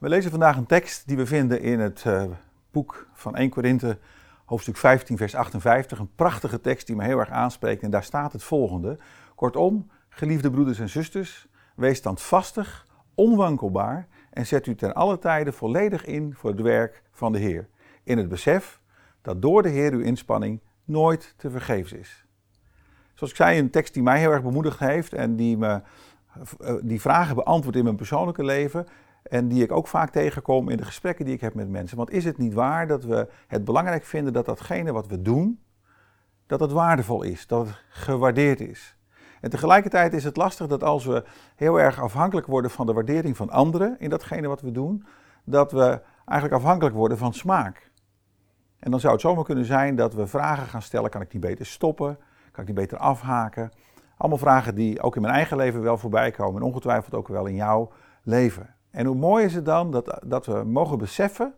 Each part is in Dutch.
We lezen vandaag een tekst die we vinden in het uh, boek van 1 Korinthe, hoofdstuk 15, vers 58. Een prachtige tekst die me heel erg aanspreekt. En daar staat het volgende. Kortom, geliefde broeders en zusters, wees standvastig, onwankelbaar en zet u ten alle tijden volledig in voor het werk van de Heer. In het besef dat door de Heer uw inspanning nooit te vergeefs is. Zoals ik zei, een tekst die mij heel erg bemoedigd heeft en die me eh, die vragen beantwoordt in mijn persoonlijke leven. En die ik ook vaak tegenkom in de gesprekken die ik heb met mensen. Want is het niet waar dat we het belangrijk vinden dat datgene wat we doen, dat het waardevol is, dat het gewaardeerd is? En tegelijkertijd is het lastig dat als we heel erg afhankelijk worden van de waardering van anderen in datgene wat we doen, dat we eigenlijk afhankelijk worden van smaak. En dan zou het zomaar kunnen zijn dat we vragen gaan stellen: kan ik niet beter stoppen? Kan ik niet beter afhaken? Allemaal vragen die ook in mijn eigen leven wel voorbij komen en ongetwijfeld ook wel in jouw leven. En hoe mooi is het dan dat, dat we mogen beseffen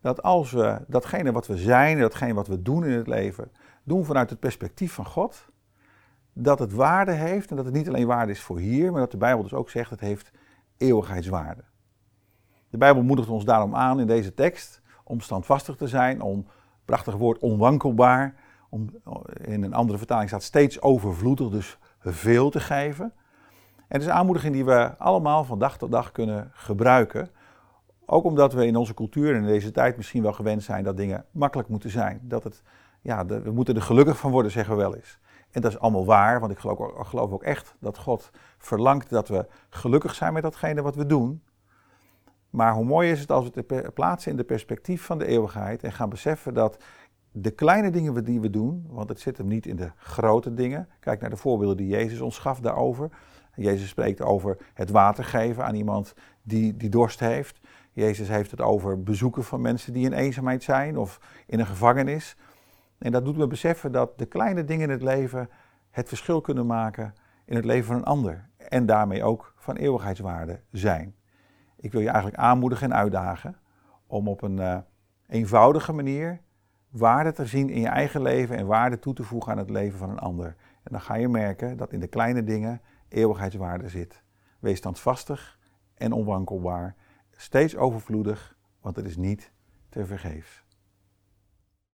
dat als we datgene wat we zijn, datgene wat we doen in het leven, doen vanuit het perspectief van God, dat het waarde heeft en dat het niet alleen waarde is voor hier, maar dat de Bijbel dus ook zegt het heeft eeuwigheidswaarde. De Bijbel moedigt ons daarom aan in deze tekst om standvastig te zijn, om, prachtig woord, onwankelbaar, om, in een andere vertaling staat steeds overvloedig, dus veel te geven. En het is een aanmoediging die we allemaal van dag tot dag kunnen gebruiken. Ook omdat we in onze cultuur en in deze tijd misschien wel gewend zijn dat dingen makkelijk moeten zijn. Dat het, ja, we moeten er gelukkig van worden, zeggen we wel eens. En dat is allemaal waar, want ik geloof, geloof ook echt dat God verlangt dat we gelukkig zijn met datgene wat we doen. Maar hoe mooi is het als we het plaatsen in de perspectief van de eeuwigheid en gaan beseffen dat de kleine dingen die we doen, want het zit hem niet in de grote dingen. Kijk naar de voorbeelden die Jezus ons gaf daarover. Jezus spreekt over het water geven aan iemand die, die dorst heeft. Jezus heeft het over bezoeken van mensen die in eenzaamheid zijn of in een gevangenis. En dat doet me beseffen dat de kleine dingen in het leven het verschil kunnen maken in het leven van een ander. En daarmee ook van eeuwigheidswaarde zijn. Ik wil je eigenlijk aanmoedigen en uitdagen om op een uh, eenvoudige manier waarde te zien in je eigen leven en waarde toe te voegen aan het leven van een ander. En dan ga je merken dat in de kleine dingen eeuwigheidswaarde zit. Wees standvastig en onwankelbaar, steeds overvloedig, want het is niet te vergeefs.